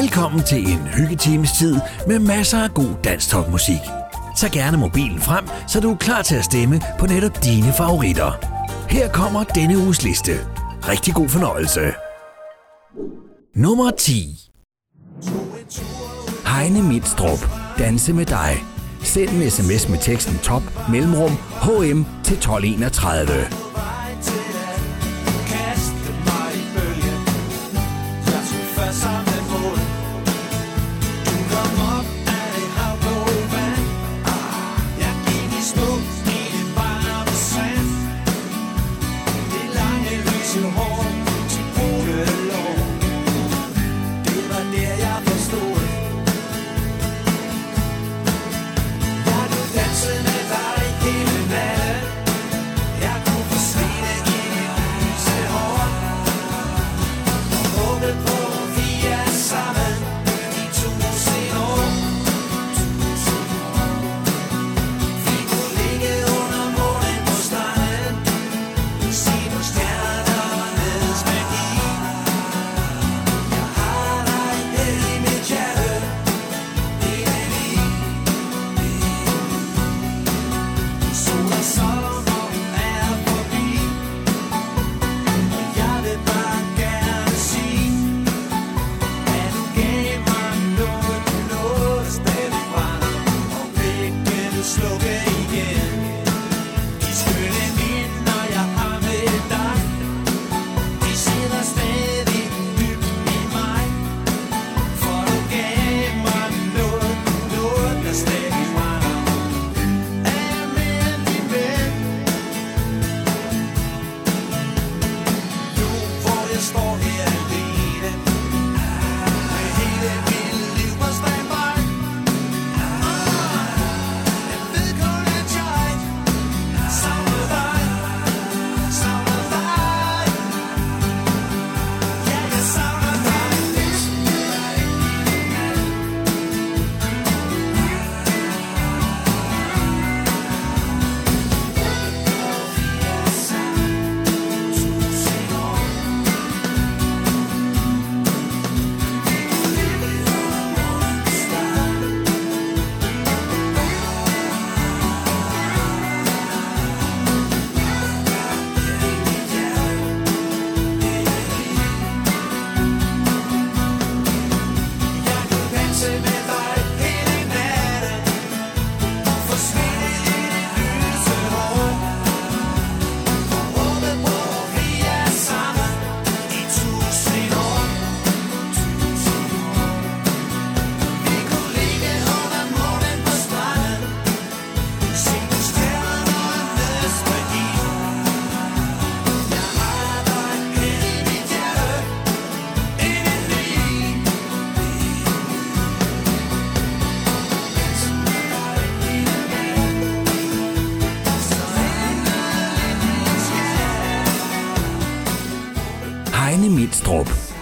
Velkommen til en hyggetimes tid med masser af god dansk topmusik. Tag gerne mobilen frem, så du er klar til at stemme på netop dine favoritter. Her kommer denne uges liste. Rigtig god fornøjelse. Nummer 10. Heine Midstrup. Danse med dig. Send en sms med teksten top mellemrum HM til 1231.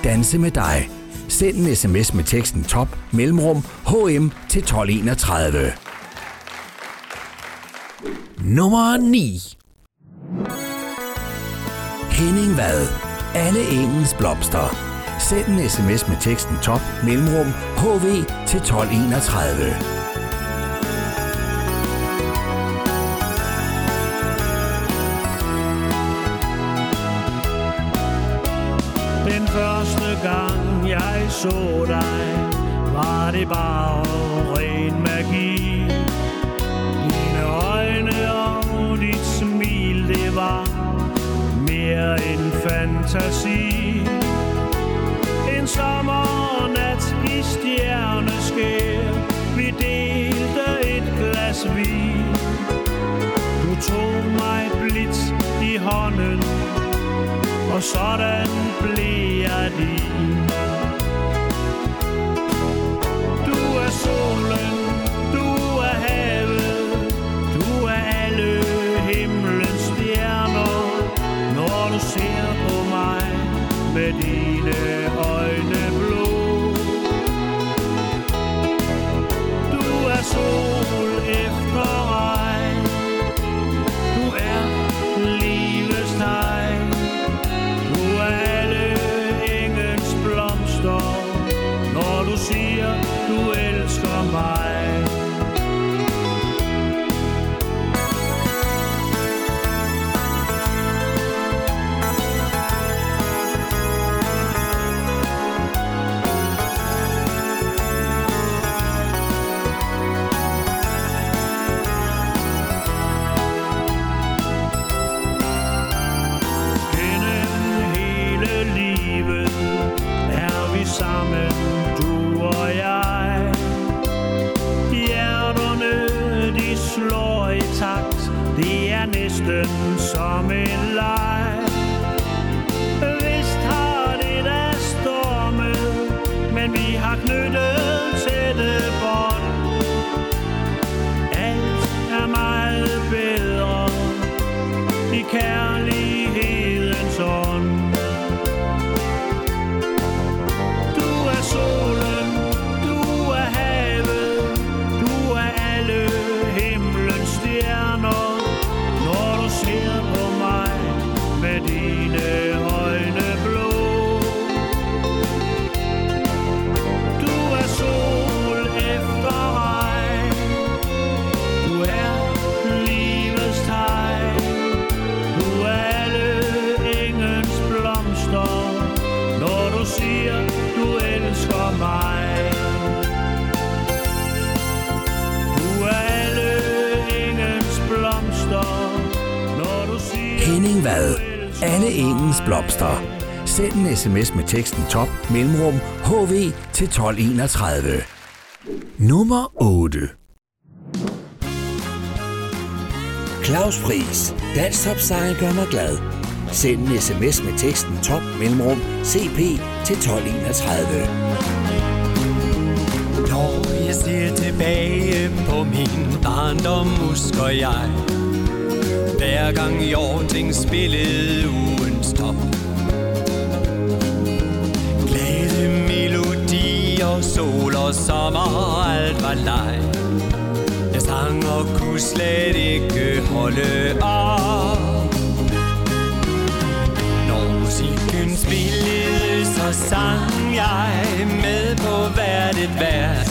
danse med dig. Send en sms med teksten top mellemrum HM til 1231. Nummer 9. Henning Vad. Alle engens blomster. Send en sms med teksten top mellemrum HV til 1231. jeg så dig, var det bare ren magi. Dine øjne og dit smil, det var mere end fantasi. En sommernat i stjerneskær, vi delte et glas vin. Du tog mig blidt i hånden, og sådan blev jeg din. Med sms med teksten top mellemrum hv til 1231. Nummer 8 Claus Friis. Dansk topsejr gør mig glad. Send en sms med teksten top mellemrum cp til 1231. Når jeg ser tilbage på min barndom, husker jeg Hver gang Jorting spillede ugens top sol og sommer, alt var leg. Jeg sang og kunne slet ikke holde op. Når musikken spillede, så sang jeg med på hvert et vers.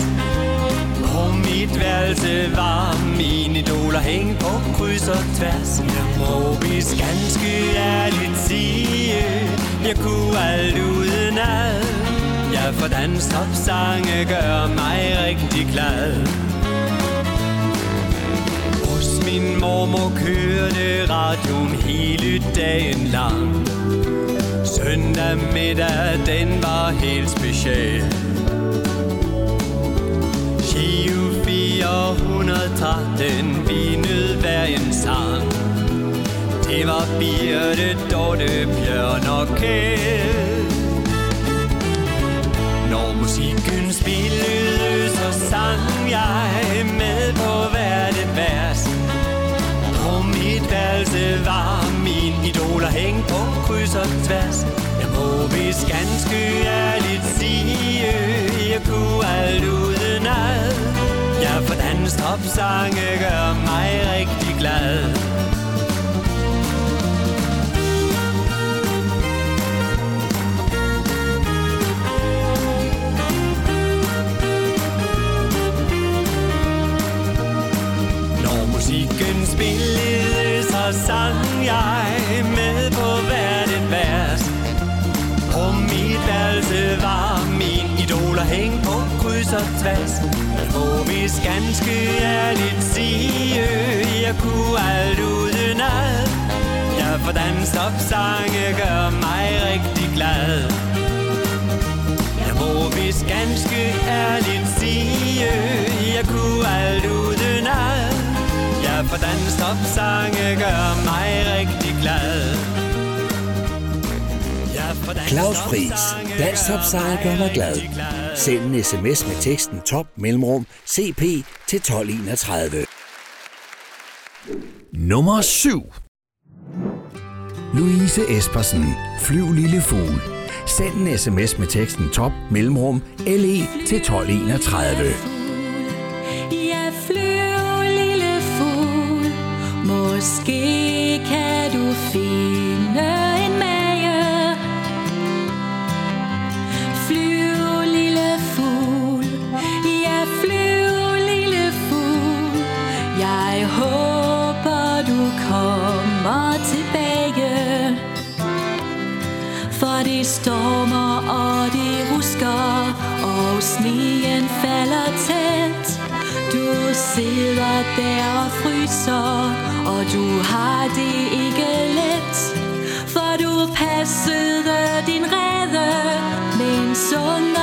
På mit værelse var mine idoler hængt på kryds og tværs. Jeg må vist ganske ærligt sige Jeg kunne alt uden alt. Ja, for danstopsange gør mig rigtig glad. Hos min mormor kørte radioen hele dagen lang. Søndag middag, den var helt speciel. Gio 413, vi nød hver en sang. Det var Birte, Dorte, Bjørn og Kjell. Når musikken spillede, så sang jeg med på hvert et vers. På mit værelse var min idoler hængt på kryds og tværs. Jeg må vist ganske ærligt sige Jeg kunne alt uden ad. Ja, for danstopsange gør mig rigtig glad. Jeg med på hvert et vers. På mit værelse var min idoler hæng på kryds og tværs. Jeg må vist ganske ærligt sige Jeg kunne alt uden ad. Ja, for danstopsange gør mig rigtig glad. Jeg må vist ganske ærligt sige Jeg kunne alt uden for danstopsange gør mig rigtig glad Ja, Claus Friis. Dansk mig gør mig glad. Send en sms med teksten top mellemrum cp til 1231. Nummer 7 Louise Espersen. Flyv lille fugl. Send en sms med teksten top mellemrum le til 1231. Måske kan du finde en mage. Flyv, lille fugl. Ja, flyv, lille fugl. Jeg håber, du kommer tilbage. For det stormer og det rusker Og sneen falder tæt Du sidder der og fryser og du har det ikke let For du passede din rede en ungerne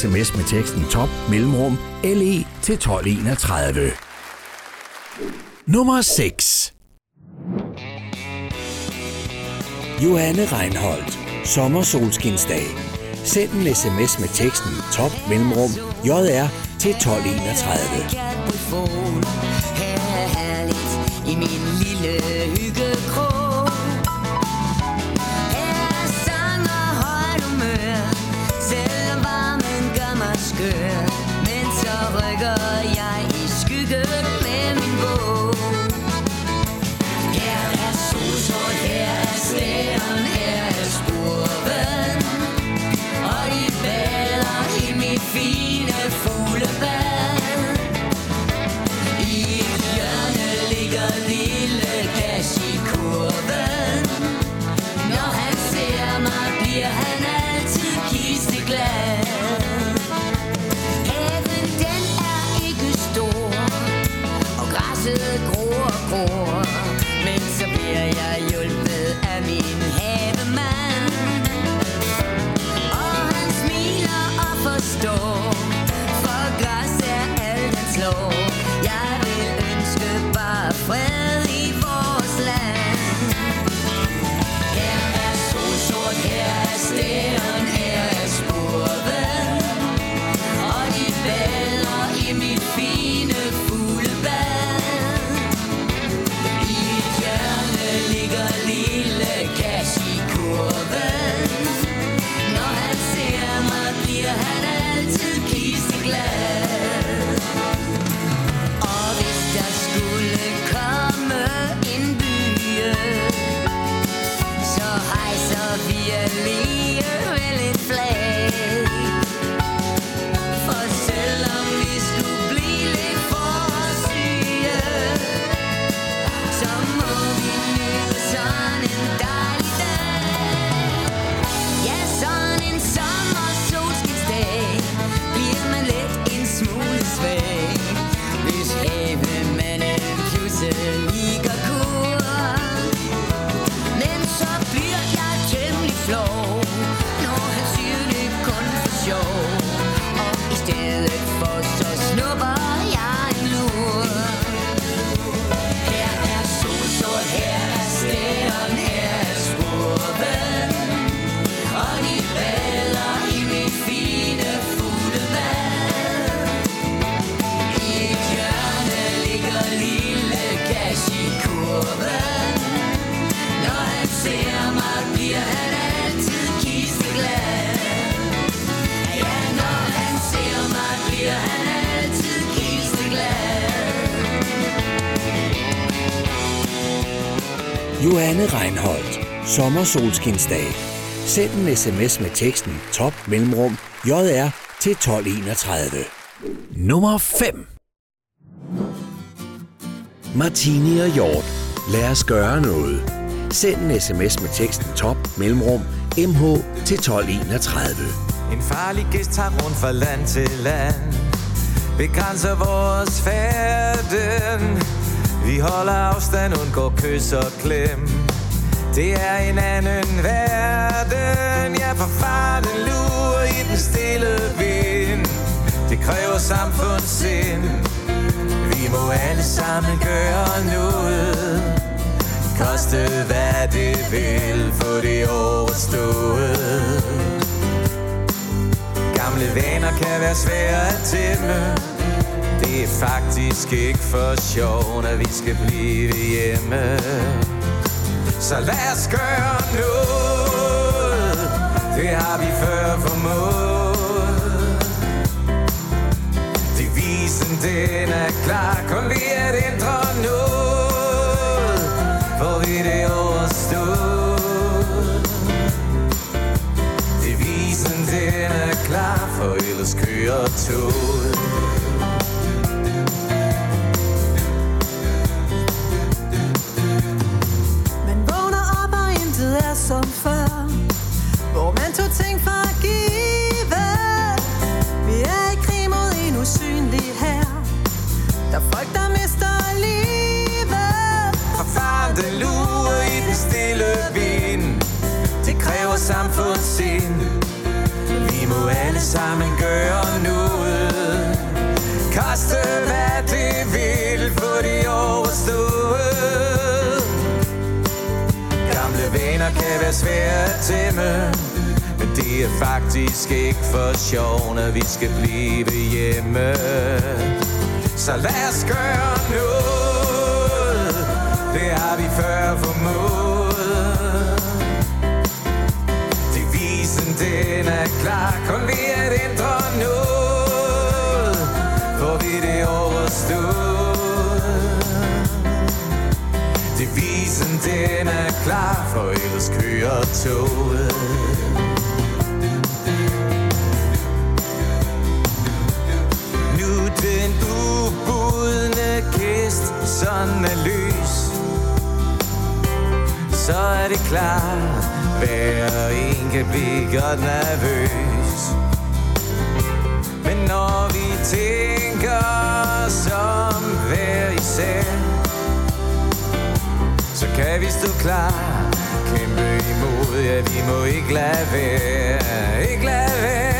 sms med teksten top mellemrum LE til 1231. Nummer 6. Johanne Reinholdt. Sommersolskinsdag. Send en sms med teksten top mellemrum JR til 1231. Her er herligt i min lille hygge Sommersolskinsdag. Send en sms med teksten top mellemrum JR til 1231. Nummer 5. Martini og Hjort. Lad os gøre noget. Send en sms med teksten top mellemrum MH til 1231. En farlig gæst tager rundt fra land til land Begrænser vores færden Vi holder afstand, undgår kys og klem det er en anden verden. Jeg for farten lurer i den stille vind. Det kræver samfundssind. Vi må alle sammen gøre noget Koste hvad det vil, få det overstået. Gamle vaner kan være svære at tæmme. Det er faktisk ikke for sjov, når vi skal blive hjemme. Så lad os gøre noget. Det har vi før formået. Devisen den er klar. Kun vi at ændre noget Får vi det overstået. Devisen den er klar. For ellers kører toget. Sammen gøre nu Koste hvad det vil, få de overstået. Gamle venner kan være svære at tæmme Men det er faktisk ikke for sjov, når vi skal blive hjemme. Så lad os gøre noget. Det har vi før formået. Devisen den er klar. Kun vi vi det overstået. Devisen den er klar For ellers kører toget. Nu den ubudne gæst sådan er løs. Så er det klart Hver en kan blive godt nervøs. Så vi stå klar. Kæmpe imod, ja vi må ikke lade være. Ikke lade være.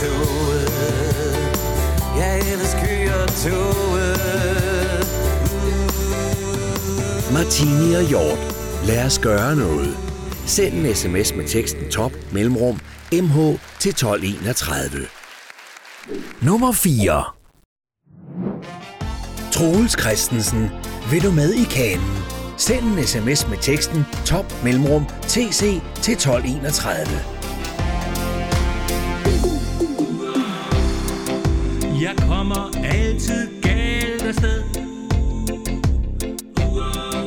Toget Ja, elsker kører toget Martini og Hjort. Lad os gøre noget. Send en sms med teksten top mellemrum mh til 1231. Nummer 4. Troels Christensen. Vil du med i kanen? Send en sms med teksten top mellemrum tc til 1231. Jeg kommer altid galt afsted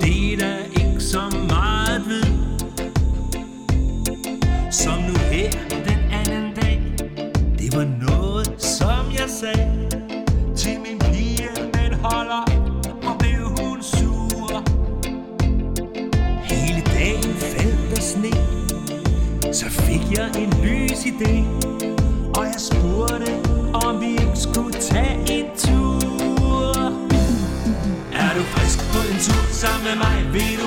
Det er der ikke så meget ved. Som nu her den anden dag. Det var noget som jeg sagde Til min pige den holder Og blev hun sur. Hele dagen faldt der sne. Så fik jeg en lys idé Og jeg spurgte om vi ikke skulle tage en tur. Er du frisk på en tur sammen med mig? Vil du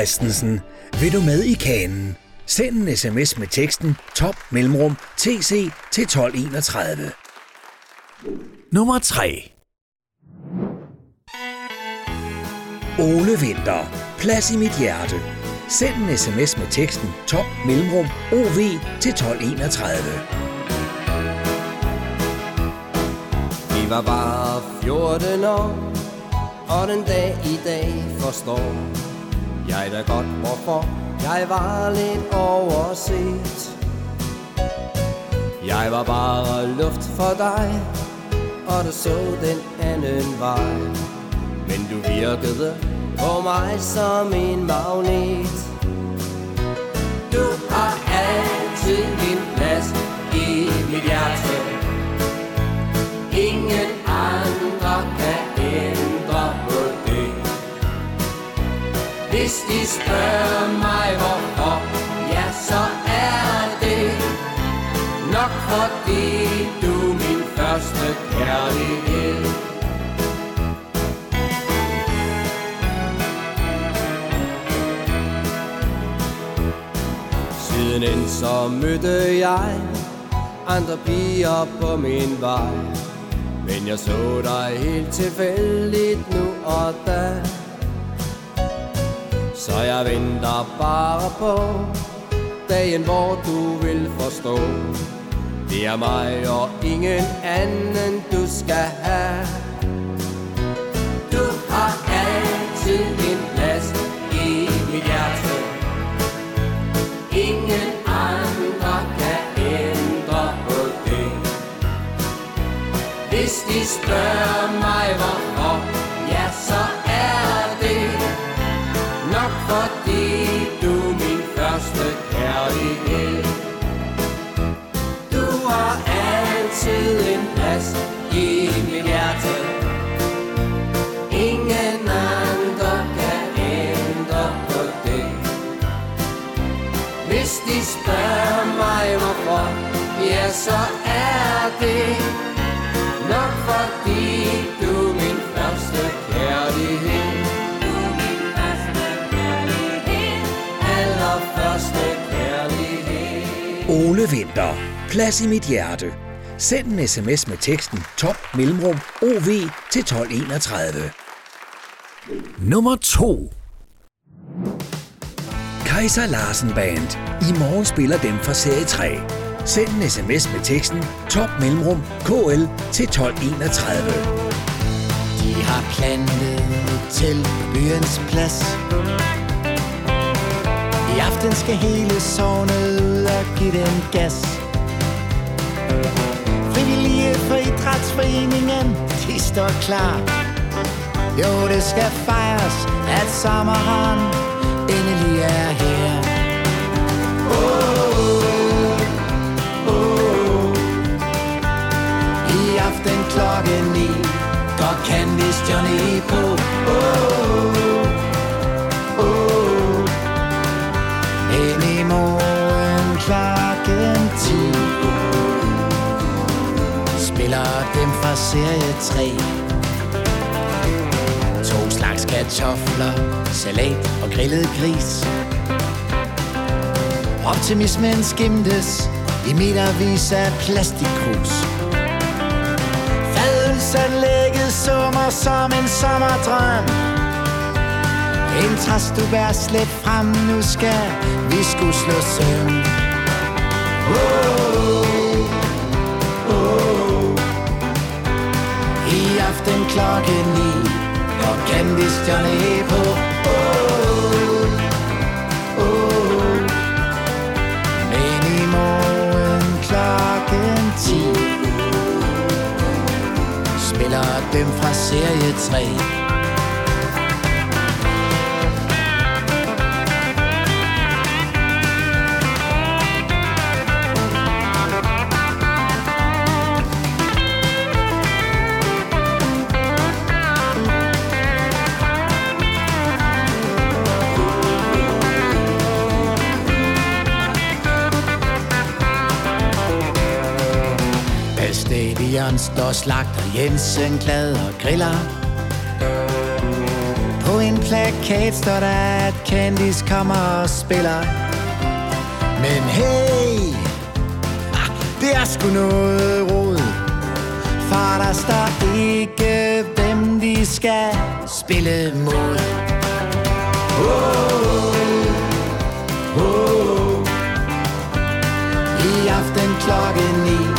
Christensen, vil du med i kanen? Send en sms med teksten top mellemrum tc til 1231. Nummer 3. Ole Vinter. Plads i mit hjerte. Send en sms med teksten top mellemrum OV til 1231. Vi var bare 14 år, og den dag i dag forstår jeg da godt, hvorfor jeg var lidt overset. Jeg var bare luft for dig, og du så den anden vej. Men du virkede på mig som en magnet. Du har altid min plads i mit hjerte. Ingen andre kan ændre Hvis de spørger mig hvorfor, ja så er det nok fordi du er min første kærlighed. Siden så mødte jeg andre piger på min vej. Men jeg så dig helt tilfældigt nu og da. Så jeg venter bare på dagen, hvor du vil forstå. Det er mig og ingen anden, du skal have. Du har altid en plads i mit hjerte. Ingen andre kan ændre på det. Hvis de spørger mig hvorfor, altid en plads i mit hjerte. Ingen andre kan ændre på det. Hvis de spørger mig hvorfor, ja så er det nok fordi du er min første kærlighed. Du er min første kærlighed. Allerførste kærlighed. Ole Vinter. Plads i mit hjerte. Send en sms med teksten top mellemrum OV til 1231. Nummer 2. Kaiser Larsen Band. I morgen spiller dem fra serie 3. Send en sms med teksten top mellemrum KL til 1231. De har plantet til byens plads I aften skal hele sovnet ud og give den gas idrætsforeningen, de står klar Jo, det skal fejres, at sommeren endelig er her Oh, oh, oh. I aften klokken ni Går Candice Johnny på Oh, oh, oh. Dem fra serie 3 To slags kartofler, salat og grillet gris. Optimismen skimtes i metervis af plastikkrus. Fadelsanlægget summer som en sommerdrøm. En træs du bær slet frem, nu skal vi skulle slå søvn klokken ni Og Candice Johnny på oh, oh. Men i morgen klokken ti Spiller dem fra serie 3 Stadion står slagter Jensen glad og griller På en plakat står der, at Candice kommer og spiller. Men hey, ah, det er sgu noget rod. For der står ikke, hvem vi skal spille mod. Oh, oh. I aften klokken 9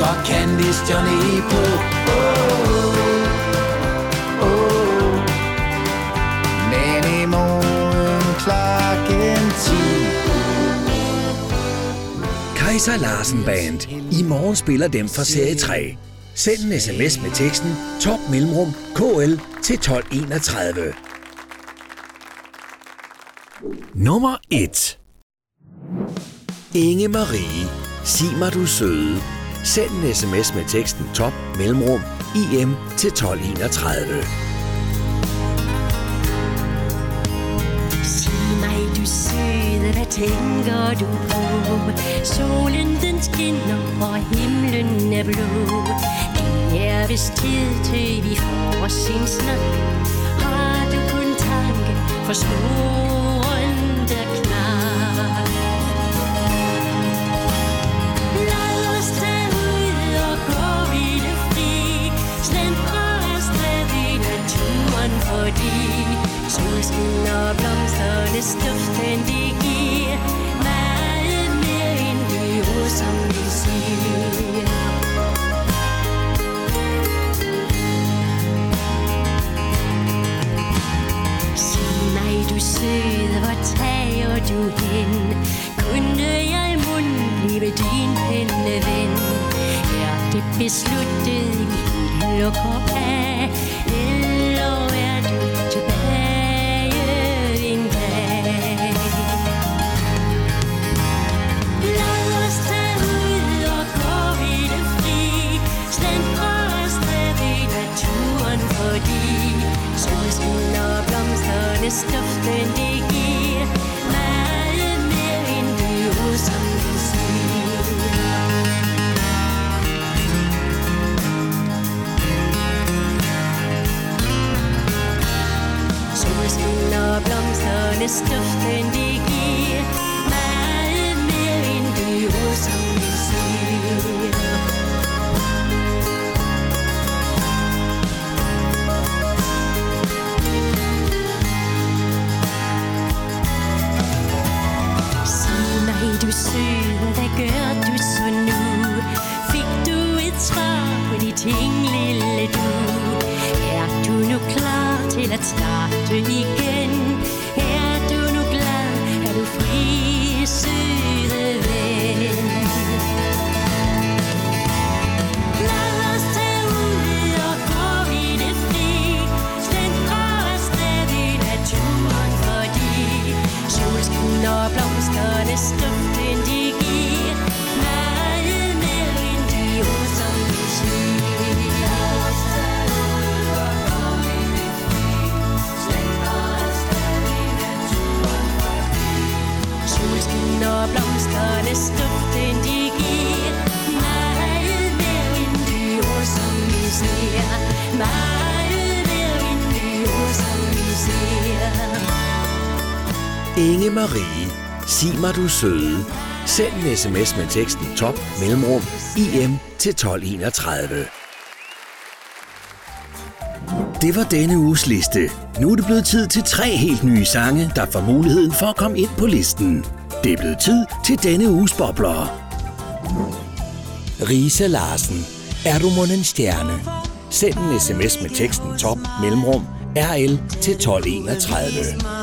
går Candice Johnny på. Oh, oh. Men i morgen klokken 10 Kaiser Larsen Band. I morgen spiller dem fra serie 3. Send en sms med teksten top mellemrum KL til 1231. Nummer 1 Inge Marie. Sig mig du søde. Send en sms med teksten top mellemrum IM til 1231. Sig mig, du søde, hvad tænker du på? Solen den skinner, og himlen er blå. Det er vist tid til, vi får os en snak. Har du kun tanke for små solskin og blomsternes duften, det giver meget mere end de ord, som vi siger. Sig mig, du søde, hvor tager du hen? Kunne jeg mund blive din penneven? Er det besluttet, vi lukker af? Blomsternes duften, det giver meget mere end de du søde. Send en sms med teksten top mellemrum IM til 1231. Det var denne uges liste. Nu er det blevet tid til tre helt nye sange, der får muligheden for at komme ind på listen. Det er blevet tid til denne uges bobler. Risa Larsen. Er du mon en stjerne? Send en sms med teksten top mellemrum RL til 1231.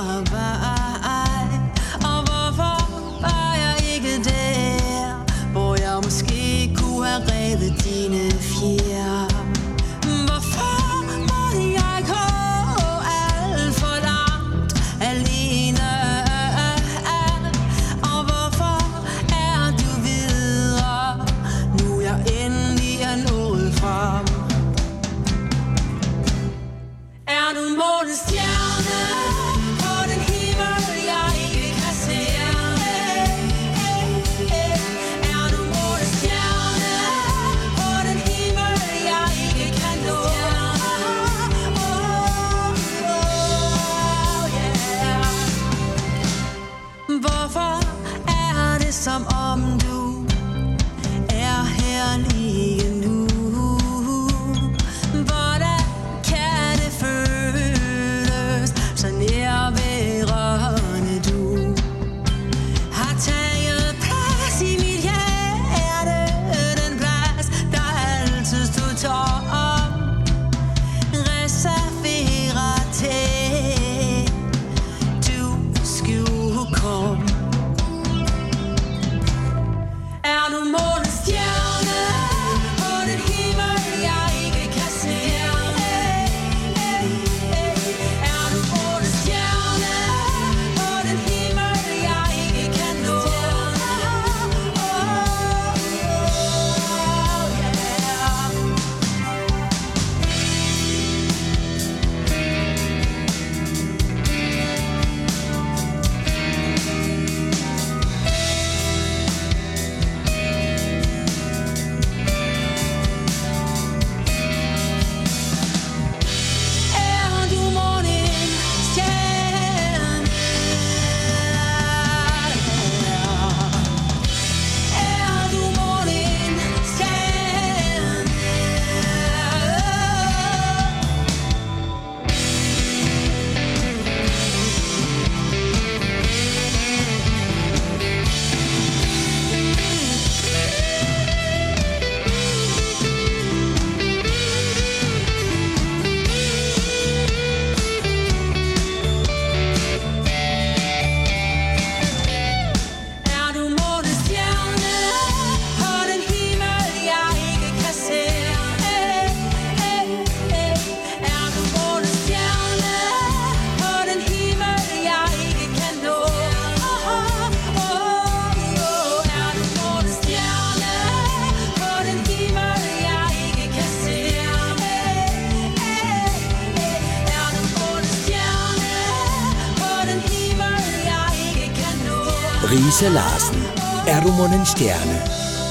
Risa Larsen. Er du mon en stjerne?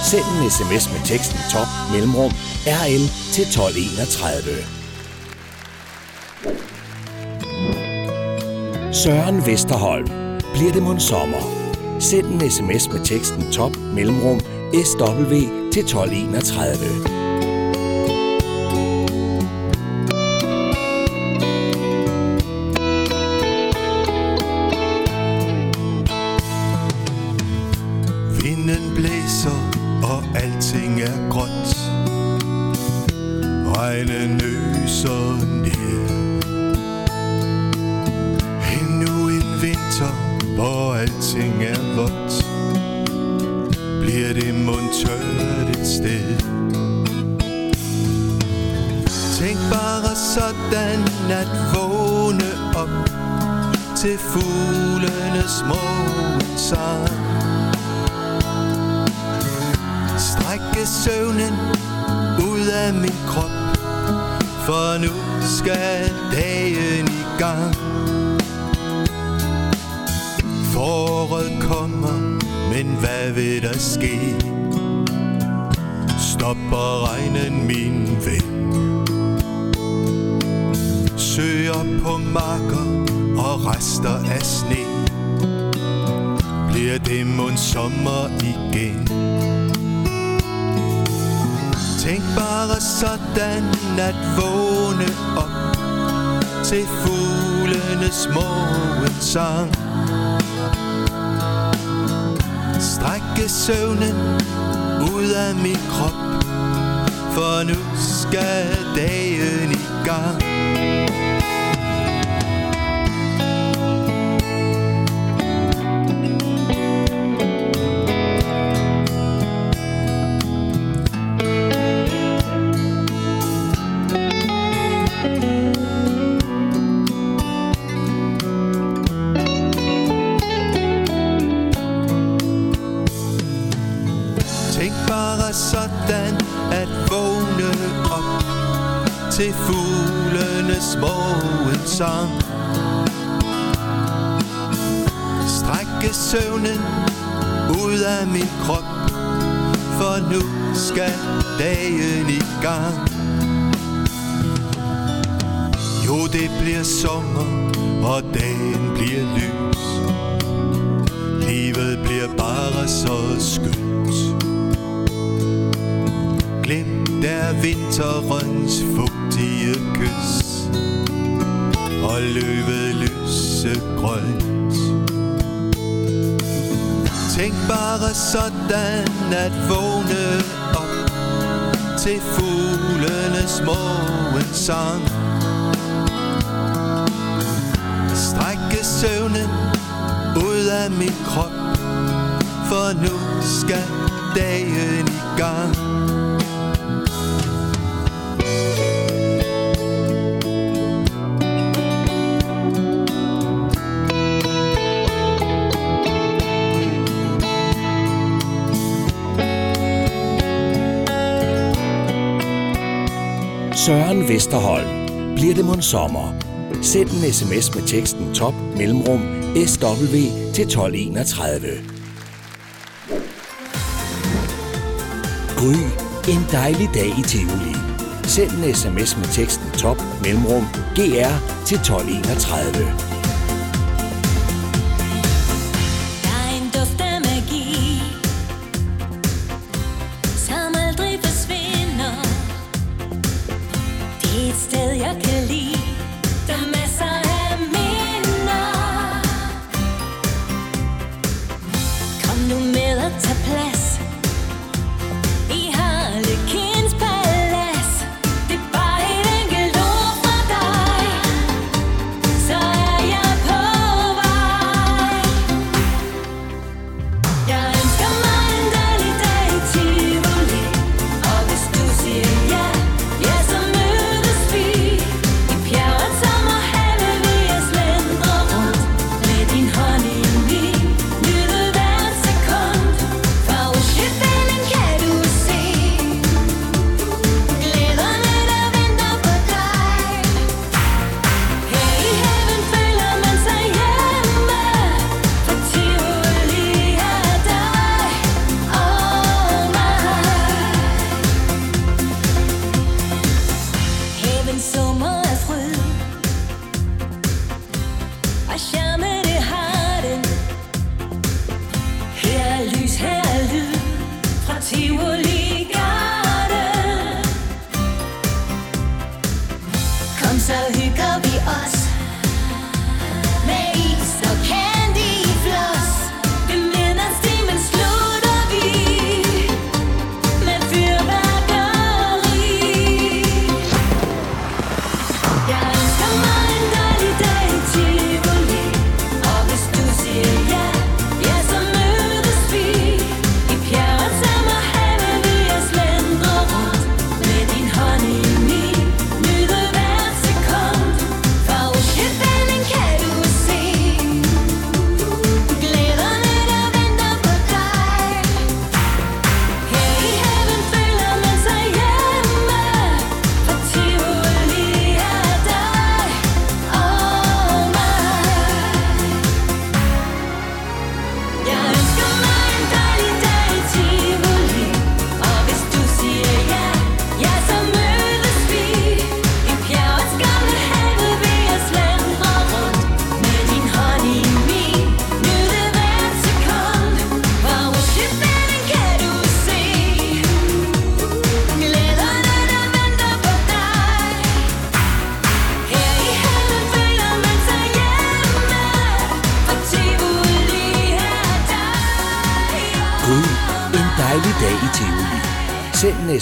Send en sms med teksten top mellemrum RL til 1231. Søren Vesterholm. Bliver det mon sommer? Send en sms med teksten top mellemrum SW til 1231. fuglenes morgensang. Strække søvnen ud af min krop For nu skal dagen i gang Foråret kommer, men hvad vil der ske? Stopper regnen min ven Søger på marker og rester af sne det mund sommer igen? Tænk bare sådan at vågne op til fuglenes morgensang. Strække søvnen ud af min krop, for nu skal dagen i gang. til fuglenes vågen sang. Strække søvnen ud af min krop, for nu skal dagen i gang. Jo, det bliver sommer, og dagen bliver lys. Livet bliver bare så skønt. Glem der vinterens fugt fugtige kys Og løvet lysegrønt. Tænk bare sådan at vågne op Til fuglenes morgen sang. Strække søvnen ud af min krop For nu skal dagen i gang. Vesterholm. Bliver det mon sommer? Send en sms med teksten top mellemrum SW til 1231. Gry. En dejlig dag i Tivoli. Send en sms med teksten top mellemrum GR til 1231.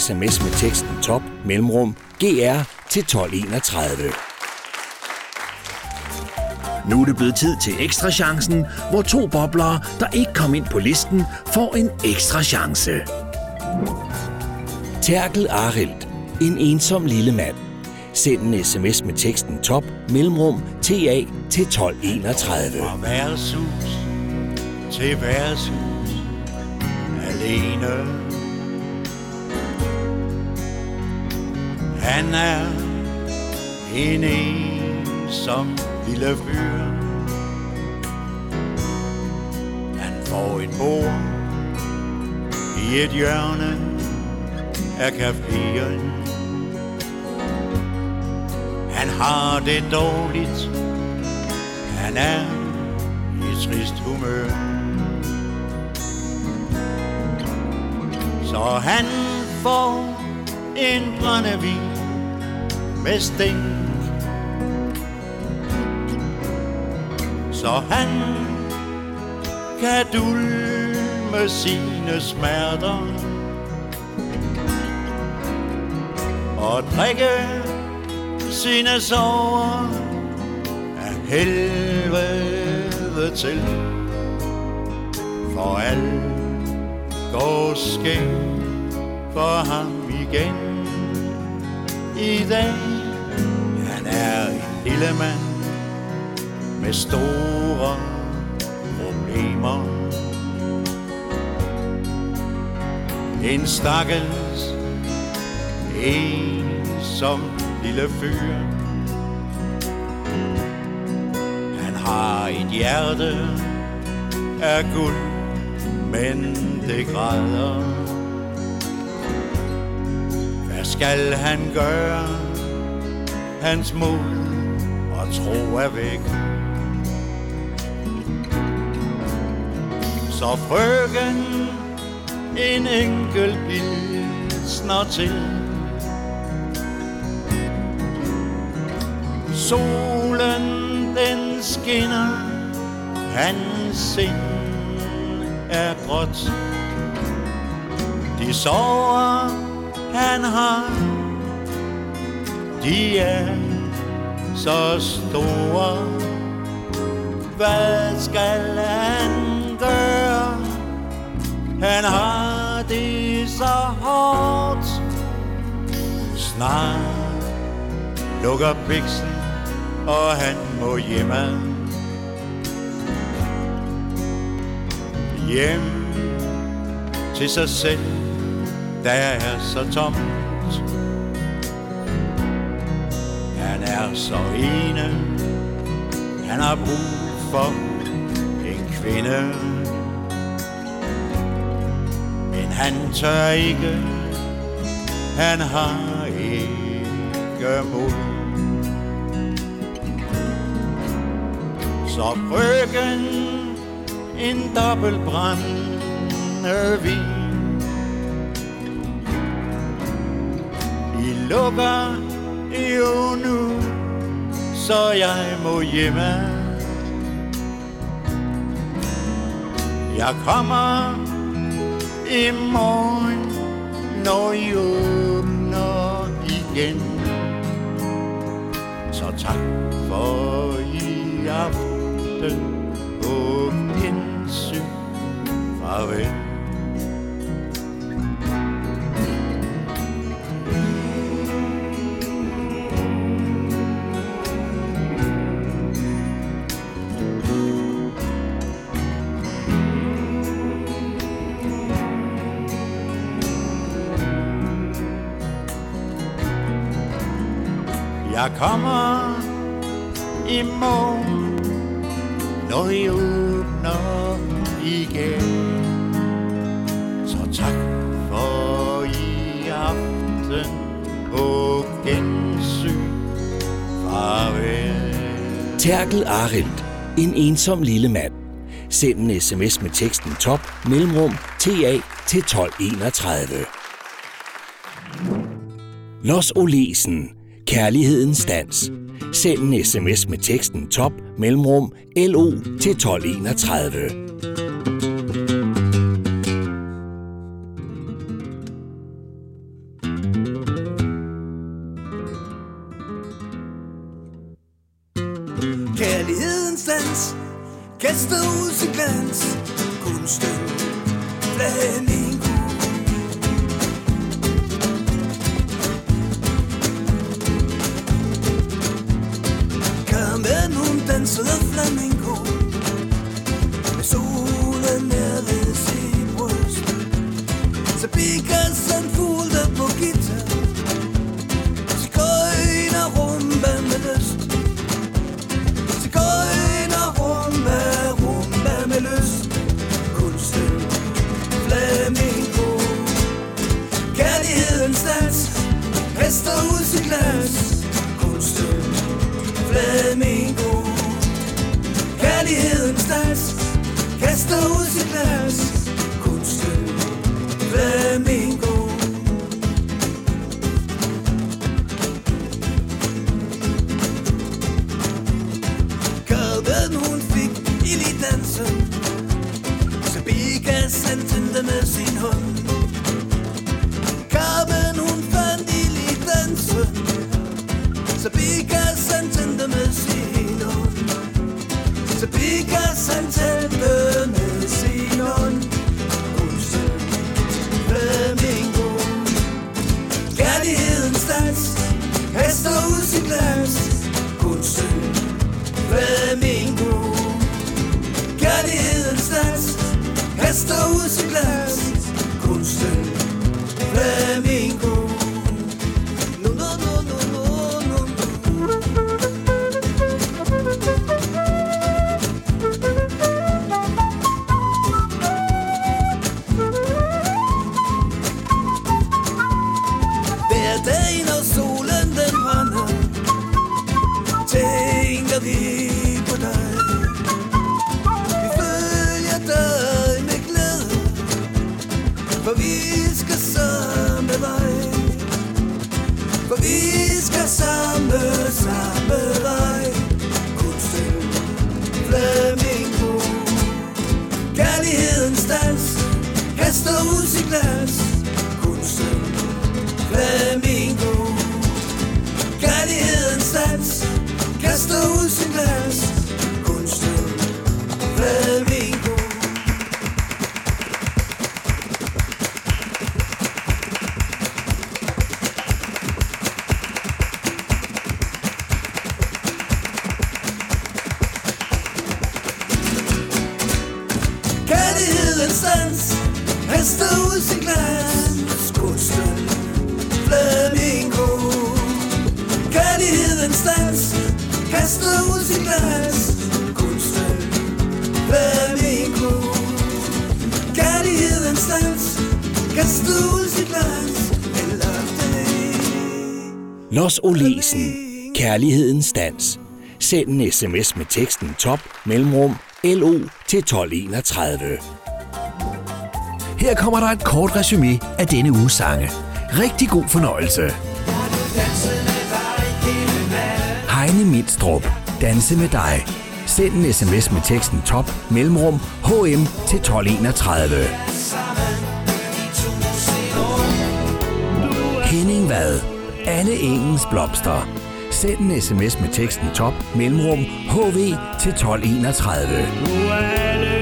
sms med teksten top mellemrum GR til 1231. Nu er det blevet tid til ekstra chancen, hvor to boblere, der ikke kom ind på listen, får en ekstra chance. Terkel Arild. En ensom lille mand. Send en sms med teksten top mellemrum TA til 1231. Fra værtshus til værtshus alene. Han er en ensom lille fyr. Han får et bord i et hjørne af caféen. Han har det dårligt, han er i trist humør. Så han får en brændevin med stink Så han kan dulme sine smerter og drikke sine sorger af helvede til. For alt går skævt for ham igen i dag. Lille mand med store problemer. En stakkels, ensom lille fyr. Han har et hjerte af guld, men det græder. Hvad skal han gøre? Hans mod og tro er væk. Så frøken en enkelt pilsner til. Solen den skinner, hans sind er gråt. De sover han har, de er så store. Hvad skal han gøre? Han har det så hårdt. Snart lukker biksen, og han må hjemme. Hjem til sig selv, der er så tomt. Er så ene, han har brug for en kvinde. Men han tør ikke, han har ikke mod. Så bryggen en dobbelt vin I lukker jo nu, så jeg må hjemme. Jeg kommer i morgen, når I åbner igen. Så tak for i aften på gensyn. Farvel. Jeg kommer i morgen, når I åbner igen. Så tak for i aften på gensyn. Farvel. Terkel Arendt, En ensom lille mand. Send en sms med teksten top mellemrum TA til 1231. Los Olesen. Kærlighedens dans. Send en sms med teksten top mellemrum LO til 1231. Kærlighedens dans Kaster ud sin glans Kunsten Olesen. Kærlighedens dans. Send en sms med teksten top mellemrum LO til 1231. Her kommer der et kort resume af denne uges sange. Rigtig god fornøjelse. Heine Mindstrup. Danse med dig. Send en sms med teksten top mellemrum HM til 1231. Henning Vad. Anne Engens Blomster. Send en sms med teksten top mellemrum HV til 1231. Nu er alle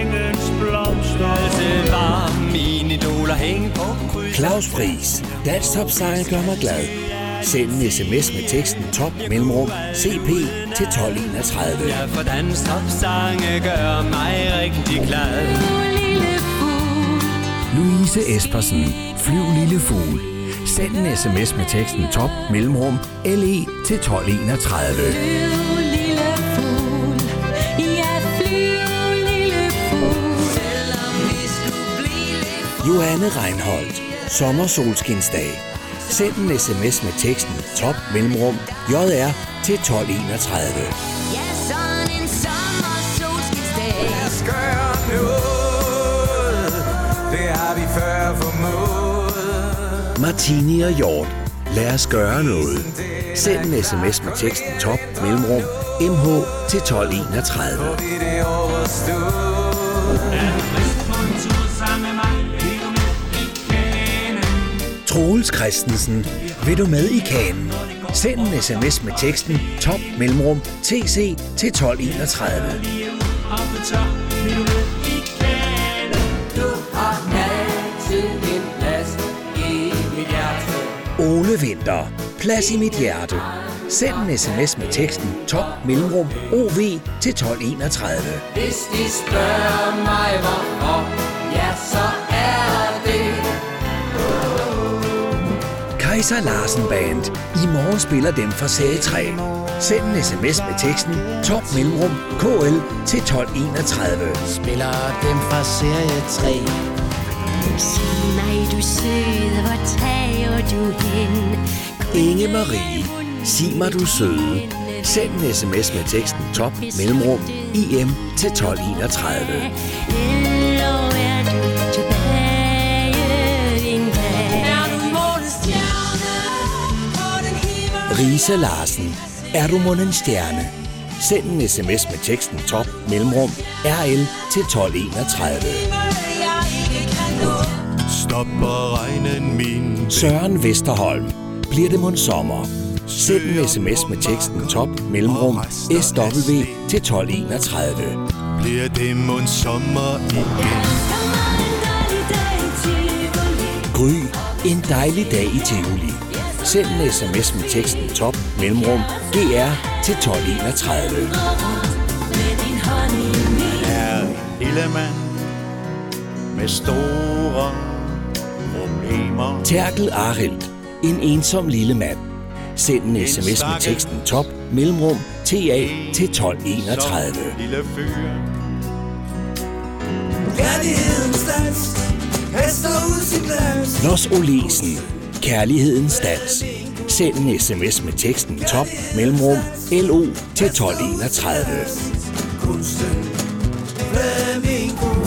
engens blomster Det var mine idoler hæng på kryds Claus Friis. Dansk topsanger gør mig glad. Send en sms med teksten top mellemrum CP til 1231. Ja, for dans topsange gør mig rigtig glad Louise Espersen. Flyv lille fugl. Send en sms med teksten top mellemrum LE til 1231. Flyv, lille fugl. Ja, flyv, lille fugl. Selvom vi skulle blive lidt Johanne Reinholdt. Sommersolskinsdag. Send en sms med teksten top mellemrum JR til 1231. Martini og Hjort. Lad os gøre noget. Send en sms med teksten top mellemrum MH til 1231. Troels Christensen. Vil du med i kanen? Send en sms med teksten top mellemrum TC til 1231. Vinter. Plads i mit hjerte. Send en sms med teksten top mellemrum OV til 1231. Hvis de spørger mig hvorfor, ja så er det Kaiser Larsen Band. I morgen spiller dem fra serie 3. Send en sms med teksten top mellemrum KL til 1231. Spiller dem fra serie 3. Sig mig, du søde, hvor tager du hen? Inge Marie. Sig mig du søde. Send en sms med teksten top mellemrum IM til 1231. Eller er du tilbage en dag? Er du? Risa Larsen. Er du mon en stjerne? Send en sms med teksten top mellemrum RL til 1231. Stopper regnen min Søren Vesterholm. Bliver det mon sommer? Send en sms med teksten top mellemrum SW til 1231. Bliver det mon sommer igen Gry. En dejlig dag i Tivoli. Send en sms med teksten top mellemrum GR til 1231. er en lille mand med store problemer. Terkel Arild. En ensom lille mand. Send en sms med teksten top mellemrum TA til 1231. Lille fyr. Kærlighedens dans Hester ud sin Los Olesen. Kærlighedens dans. Send en sms med teksten top mellemrum LO til 1231. Kunsten Flamingo